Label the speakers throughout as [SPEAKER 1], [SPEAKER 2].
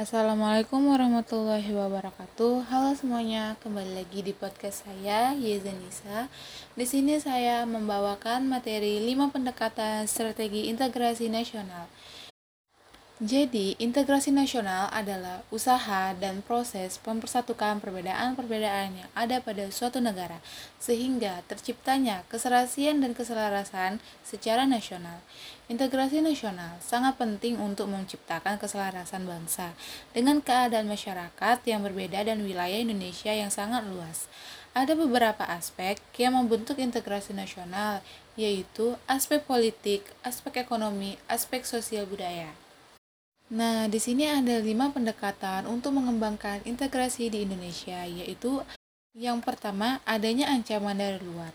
[SPEAKER 1] Assalamualaikum warahmatullahi wabarakatuh. Halo semuanya, kembali lagi di podcast saya Yezenisa. Di sini saya membawakan materi 5 pendekatan strategi integrasi nasional. Jadi, integrasi nasional adalah usaha dan proses mempersatukan perbedaan-perbedaan yang ada pada suatu negara, sehingga terciptanya keserasian dan keselarasan secara nasional. Integrasi nasional sangat penting untuk menciptakan keselarasan bangsa dengan keadaan masyarakat yang berbeda dan wilayah Indonesia yang sangat luas. Ada beberapa aspek yang membentuk integrasi nasional, yaitu aspek politik, aspek ekonomi, aspek sosial budaya. Nah, di sini ada lima pendekatan untuk mengembangkan integrasi di Indonesia, yaitu yang pertama, adanya ancaman dari luar.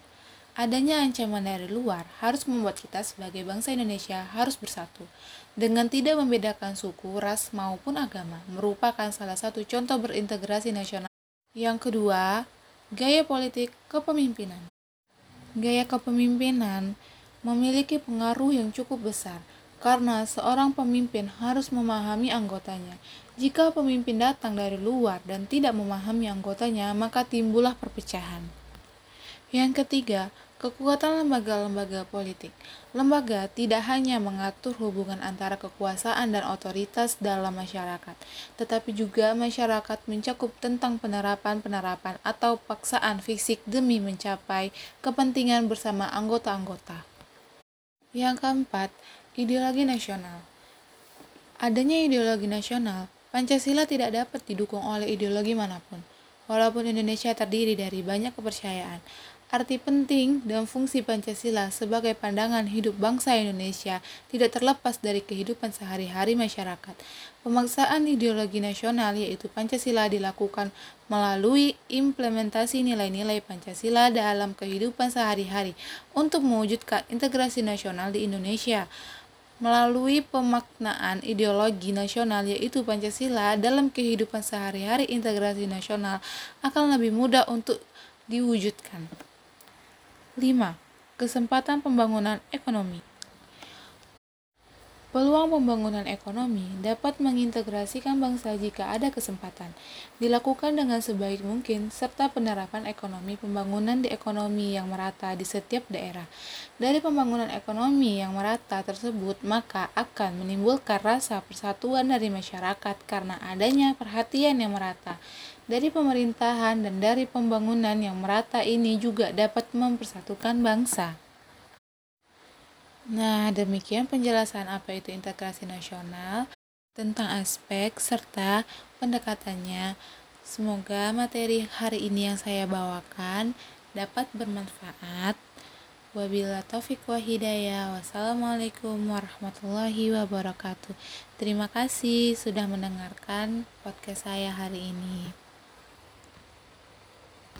[SPEAKER 1] Adanya ancaman dari luar harus membuat kita sebagai bangsa Indonesia harus bersatu. Dengan tidak membedakan suku, ras, maupun agama, merupakan salah satu contoh berintegrasi nasional. Yang kedua, gaya politik kepemimpinan. Gaya kepemimpinan memiliki pengaruh yang cukup besar karena seorang pemimpin harus memahami anggotanya. Jika pemimpin datang dari luar dan tidak memahami anggotanya, maka timbullah perpecahan. Yang ketiga, kekuatan lembaga-lembaga politik. Lembaga tidak hanya mengatur hubungan antara kekuasaan dan otoritas dalam masyarakat, tetapi juga masyarakat mencakup tentang penerapan-penerapan atau paksaan fisik demi mencapai kepentingan bersama anggota-anggota. Yang keempat, Ideologi nasional Adanya ideologi nasional, Pancasila tidak dapat didukung oleh ideologi mana pun. Walaupun Indonesia terdiri dari banyak kepercayaan, arti penting dan fungsi Pancasila sebagai pandangan hidup bangsa Indonesia tidak terlepas dari kehidupan sehari-hari masyarakat. Pemaksaan ideologi nasional yaitu Pancasila dilakukan melalui implementasi nilai-nilai Pancasila dalam kehidupan sehari-hari untuk mewujudkan integrasi nasional di Indonesia melalui pemaknaan ideologi nasional yaitu Pancasila dalam kehidupan sehari-hari integrasi nasional akan lebih mudah untuk diwujudkan. 5. Kesempatan pembangunan ekonomi Peluang pembangunan ekonomi dapat mengintegrasikan bangsa jika ada kesempatan, dilakukan dengan sebaik mungkin, serta penerapan ekonomi pembangunan di ekonomi yang merata di setiap daerah. Dari pembangunan ekonomi yang merata tersebut, maka akan menimbulkan rasa persatuan dari masyarakat karena adanya perhatian yang merata. Dari pemerintahan dan dari pembangunan yang merata ini juga dapat mempersatukan bangsa. Nah, demikian penjelasan apa itu integrasi nasional tentang aspek serta pendekatannya. Semoga materi hari ini yang saya bawakan dapat bermanfaat. Wabila taufik wa hidayah. Wassalamualaikum warahmatullahi wabarakatuh. Terima kasih sudah mendengarkan podcast saya hari ini.